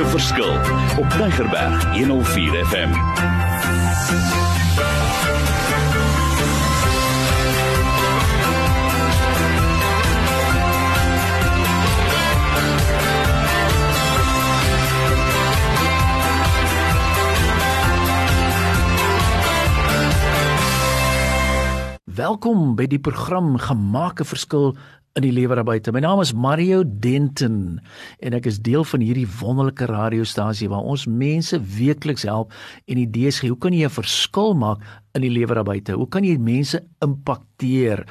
'n verskil op Tigerberg 104 FM. Welkom by die program Gemaak 'n verskil in die lewe daar buite. My naam is Mario Denton en ek is deel van hierdie wonderlike radiostasie waar ons mense weekliks help en idees gee. Hoe kan jy 'n verskil maak in die lewe daar buite? Hoe kan jy mense impakteer?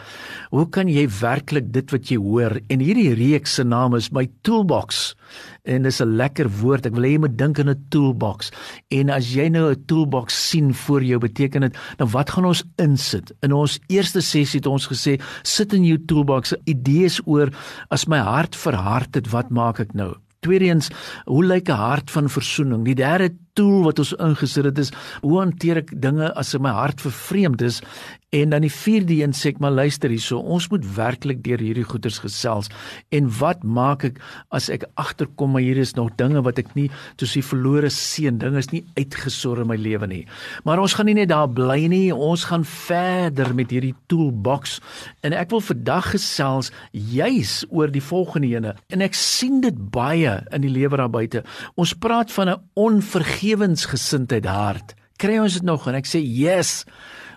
Hoe kan jy werklik dit wat jy hoor? En hierdie reeks se naam is My Toolbox. En dis 'n lekker woord. Ek wil hê jy moet dink aan 'n toolbox. En as jy nou 'n toolbox sien voor jou, beteken dit, dan wat gaan ons insit? In ons eerste sessie het ons gesê, sit in jou toolbox idees oor as my hart verhard het, wat maak ek nou? Tweedens, hoe lyk 'n hart van versoening? Die derde tool wat ons ingesit het is hoe hanteer ek dinge as my hart vervreemd is? En dan die vierde een sê ek maar luister hierso, ons moet werklik deur hierdie goeters gesels. En wat maak ek as ek agterkom maar hier is nog dinge wat ek nie soos die verlore seun, dinge is nie uitgesorg in my lewe nie. Maar ons gaan nie net daar bly nie, ons gaan verder met hierdie toolbox. En ek wil vandag gesels juis oor die volgende ene. En ek sien dit baie in die lewe daar buite. Ons praat van 'n onvergewensgesindheid hart. Kry ons dit nog en ek sê yes.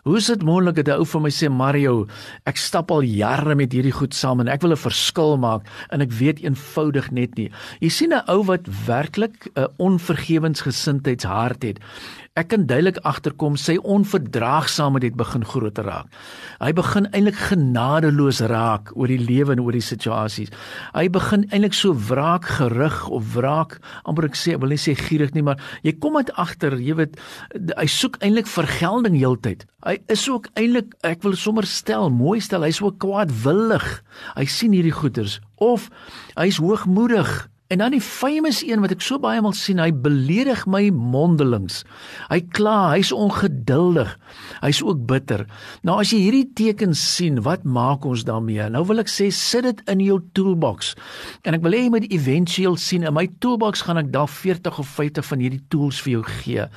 Hoe is dit moontlik dat 'n ou vir my sê Mario, ek stap al jare met hierdie goed saam en ek wil 'n verskil maak en ek weet eenvoudig net nie. Jy sien 'n ou wat werklik 'n onvergewensgesindheidshart het. Ek kan duidelik agterkom sy onverdraagsaamheid het begin groter raak. Hy begin eintlik genadeloos raak oor die lewe en oor die situasies. Hy begin eintlik so wraak gerig of wraak, amper ek sê, ek wil nie sê gierig nie, maar jy kom uit agter, jy weet, hy soek eintlik vergelding heeltyd. Hy is ook eintlik, ek wil sommer stel, mooi stel, hy's ook kwaadwillig. Hy sien hierdie goeters of hy's hoogmoedig En dan die famous een wat ek so baie maal sien, hy beledig my mondelings. Hy kla, hy's ongeduldig. Hy's ook bitter. Nou as jy hierdie tekens sien, wat maak ons daarmee? Nou wil ek sê sit dit in jou toolbox. En ek wil hê jy moet éventueel sien in my toolbox gaan ek daar 40 of 50 van hierdie tools vir jou gee.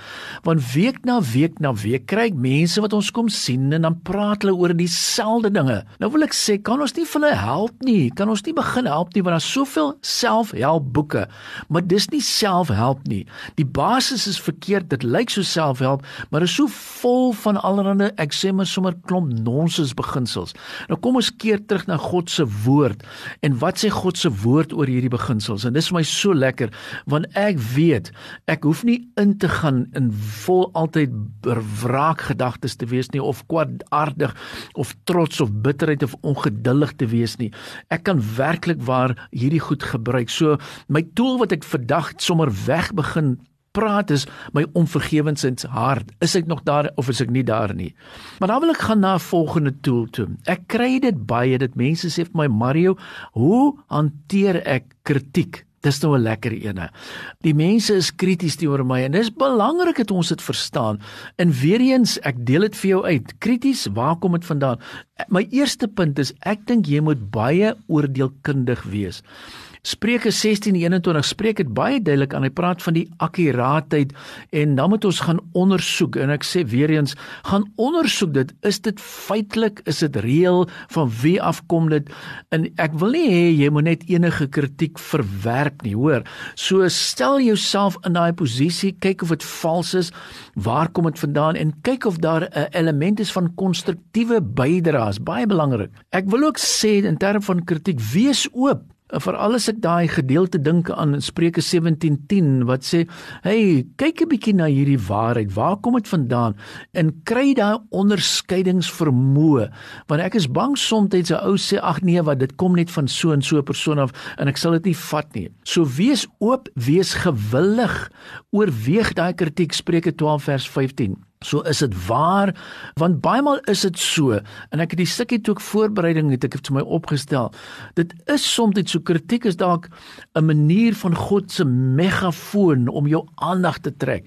Want week na week na week kry ek mense wat ons kom sien en dan praat hulle oor dieselfde dinge. Nou wil ek sê, kan ons nie vir hulle help nie? Kan ons nie begin help nie want daar's soveel selfhelp boeke, maar dis nie selfhelp nie. Die basis is verkeerd. Dit lyk so selfhelp, maar is so vol van allerlei ek sê maar sommer klomp nonsens beginsels. Nou kom ons keer terug na God se woord. En wat sê God se woord oor hierdie beginsels? En dis vir my so lekker want ek weet ek hoef nie in te gaan in vol altyd wraakgedagtes te wees nie of kwaadaardig of trots of bitterheid of ongeduldig te wees nie. Ek kan werklik waar hierdie goed gebruik. So My tool wat ek vandag sommer weg begin praat is my onvergewensins hart. Is ek nog daar of is ek nie daar nie? Maar dan wil ek gaan na 'n volgende tool toe. Ek kry dit baie dit mense sê vir my Mario, hoe hanteer ek kritiek? Dis nou 'n lekker ene. Die mense is krities teenoor my en dis belangrik dat ons dit verstaan. En weer eens, ek deel dit vir jou uit. Krities, waar kom dit vandaan? My eerste punt is ek dink jy moet baie oordeelkundig wees. Spreuke 16:21 spreek dit baie duidelik aan. Hy praat van die akkuraatheid en dan moet ons gaan ondersoek en ek sê weer eens, gaan ondersoek dit. Is dit feitelik? Is dit reëel? Van wie afkom dit? En ek wil nie hê jy moet net enige kritiek verwerp nie, hoor. So stel jouself in daai posisie, kyk of dit vals is, waar kom dit vandaan en kyk of daar 'n element is van konstruktiewe bydraes, baie belangrik. Ek wil ook sê in terme van kritiek, wees oop Veral as ek daai gedeelte dink aan Spreuke 17:10 wat sê, "Hey, kyk 'n bietjie na hierdie waarheid. Waar kom dit vandaan?" En kry daai onderskeidingsvermoë. Want ek is bang soms 'n ou sê, "Ag nee, wat dit kom net van so en so 'n persoon af en ek sal dit nie vat nie." So wees oop, wees gewillig. Oorweeg daai kritiek Spreuke 12 vers 15. So is dit waar want baie maal is dit so en ek het die stukkie toe ek voorbereiding het ek het vir my opgestel. Dit is soms net so kritiek is dalk 'n manier van God se megafoon om jou aandag te trek.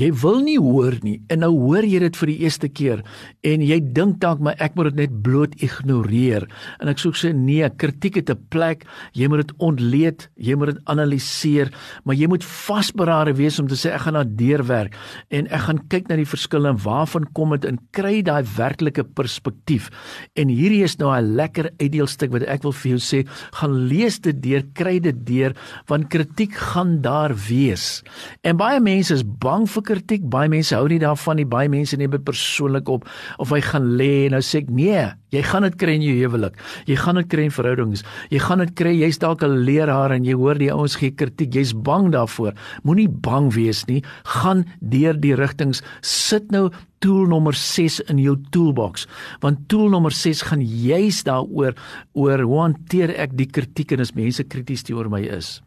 Jy wil nie hoor nie en nou hoor jy dit vir die eerste keer en jy dink dalk maar ek moet dit net bloot ignoreer. En ek sê so, nee, kritiek het 'n plek. Jy moet dit ontleed, jy moet dit analiseer, maar jy moet vasberade wees om te sê ek gaan na deurwerk en ek gaan kyk na die verskille en waarvan kom dit en kry daai werklike perspektief. En hierdie is nou 'n lekker uitdeelstuk wat ek wil vir jou sê, gaan lees dit deur, kry dit deur want kritiek gaan daar wees. En baie mense is bang vir kritiek. Baie mense hou nie daarvan nie. Baie mense neem dit persoonlik op of hy gaan lê en nou sê ek nee, jy gaan dit kry in jou huwelik. Jy gaan dit kry in verhoudings. Jy gaan dit kry. Jy's dalk 'n leraar en jy hoor die ouens gee kritiek. Jy's bang daarvoor. Moenie bang wees nie. Gaan deur die rigtings. Sit nou tool nommer 6 in jou toolbox want tool nommer 6 gaan juis daaroor oor hoe hanteer ek die kritiek en as mense krities teenoor my is.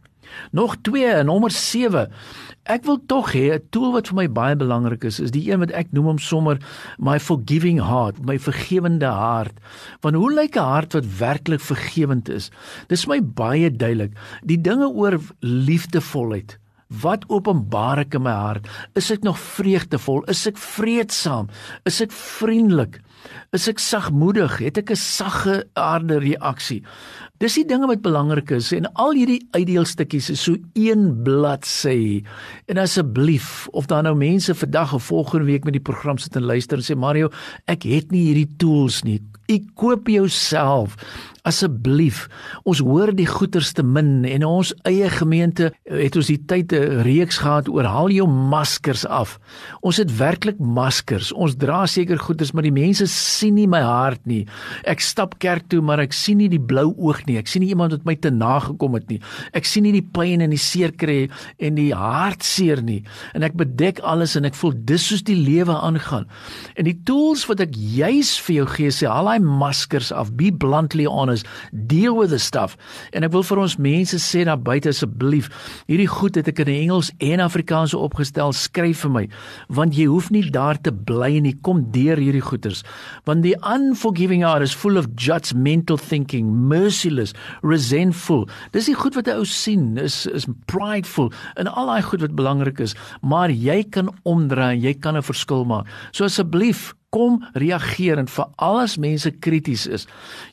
Nog 2, nommer 7. Ek wil tog hê 'n tool wat vir my baie belangrik is, is die een wat ek noem hom sommer my forgiving heart, my vergewende hart. Want hoe lyk 'n hart wat werklik vergewend is? Dis my baie duidelik. Die dinge oor liefdevolheid. Wat openbaar ek in my hart? Is ek nog vreugdevol? Is ek vreedsaam? Is ek vriendelik? Is ek sagmoedig? Het ek 'n sagge aarde reaksie? Dis die dinge wat belangrik is en al hierdie uitdeelstukkies is so een bladsy. En asseblief, of daar nou mense vandag of volgende week met die program sit en luister en sê Mario, ek het nie hierdie tools nie. Ek koop jouself asseblief ons hoor die goeierste min en ons eie gemeente het ons die tyd 'n reeks gehad oor haal jou maskers af. Ons het werklik maskers. Ons dra seker goeders maar die mense sien nie my hart nie. Ek stap kerk toe maar ek sien nie die blou oog nie. Ek sien nie iemand wat my te nagekom het nie. Ek sien nie die pyn en die seer kry en die hartseer nie. En ek bedek alles en ek voel dis soos die lewe aangaan. En die tools wat ek juis vir jou gee sê haal daai maskers af. Be bluntly honest is deal with the stuff. En ek wil vir ons mense sê daar buite asseblief hierdie goed het ek in Engels en Afrikaans opgestel skryf vir my want jy hoef nie daar te bly nie. Kom deur hierdie goeters. Want die unforgiving heart is full of judgmental thinking merciless resentful. Dis die goed wat 'n ou sien is is prideful en al daai goed wat belangrik is. Maar jy kan omdraai jy kan 'n verskil maak. So asseblief kom reageer en vir alles mense krities is.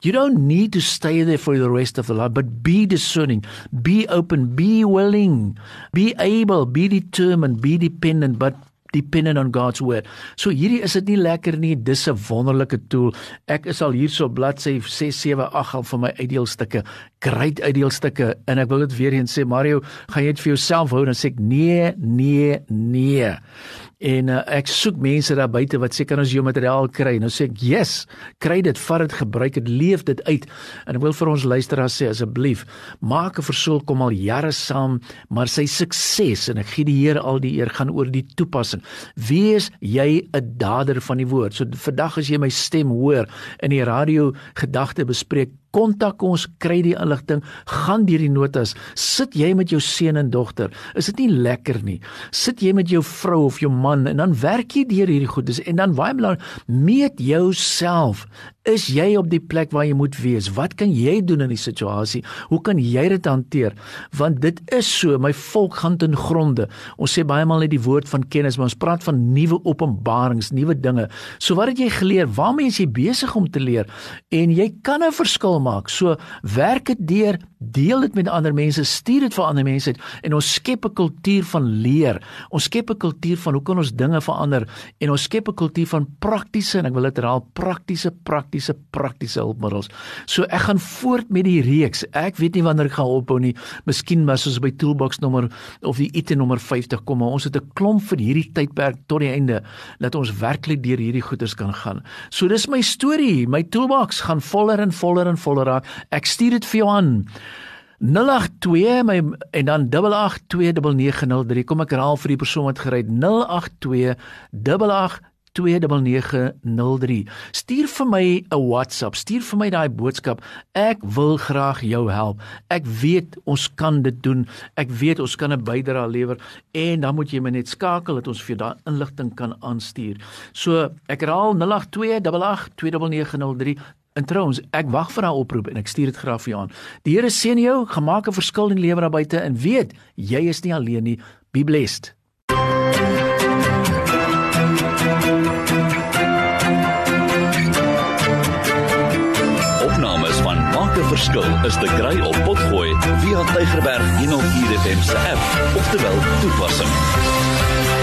You don't need to stay there for the rest of the life, but be discerning, be open, be willing, be able, be determined, be dependent, but dependent on God's word. So hierdie is dit nie lekker nie, dis 'n wonderlike tool. Ek is al hierso bladsy 6 7 8 al vir my uitdeelstukke, great uitdeelstukke en ek wil dit weer eens sê Mario, gaan jy dit vir jouself hou en sê ek nee, nee, nee en uh, ek soek mense daar buite wat sê kan ons jou materiaal kry. Nou sê ek yes kry dit vat dit gebruik dit leef dit uit. En ek wil vir ons luisteraars sê asseblief maak 'n versoek kom al jare saam maar sy sukses en ek gee die Here al die eer gaan oor die toepassing. Wees jy 'n dader van die woord. So vandag as jy my stem hoor in die radio gedagte bespreek kontak ons, kry die inligting, gaan deur die notas. Sit jy met jou seun en dogter? Is dit nie lekker nie? Sit jy met jou vrou of jou man en dan werk jy deur hierdie goedes en dan baie belangrik, meet jouself. Is jy op die plek waar jy moet wees? Wat kan jy doen in die situasie? Hoe kan jy dit hanteer? Want dit is so, my volk gaan ten gronde. Ons sê baie maal net die woord van kennis, maar ons praat van nuwe openbarings, nuwe dinge. So wat het jy geleer? Waarmee is jy besig om te leer? En jy kan 'n verskil maak. So werk dit deur, deel dit met ander mense, stuur dit vir ander mense en ons skep 'n kultuur van leer. Ons skep 'n kultuur van hoe kan ons dinge verander en ons skep 'n kultuur van praktiese en ek wil dit herhaal, praktiese praktiese praktiese hulpmiddels. So ek gaan voort met die reeks. Ek weet nie wanneer ek gaan ophou nie. Miskien maar soos by toolbox nommer of die item nommer 50 kom, maar ons het 'n klomp vir hierdie tydperk tot die einde dat ons werklik deur hierdie goeders kan gaan. So dis my storie. My toolbox gaan voller en voller en voller voller raak. Ek stuur dit vir jou aan. 082 my en dan 8829903 kom ek herhaal vir die persoon wat gery 082 2903 stuur vir my 'n WhatsApp. Stuur vir my daai boodskap. Ek wil graag jou help. Ek weet ons kan dit doen. Ek weet ons kan 'n bydrae lewer en dan moet jy my net skakel dat ons vir daai inligting kan aanstuur. So ek herhaal 082 8829903 En trouens, ek wag vir daai oproep en ek stuur dit graag vir jou aan. Die Here seën jou, gemaak 'n verskil in lewe daar buite en weet, jy is nie alleen nie. Be blessed. Opnames van Maak 'n Verskil is te kry op Potgooi via Tigerberg 104 FM se app of te wel toepassing.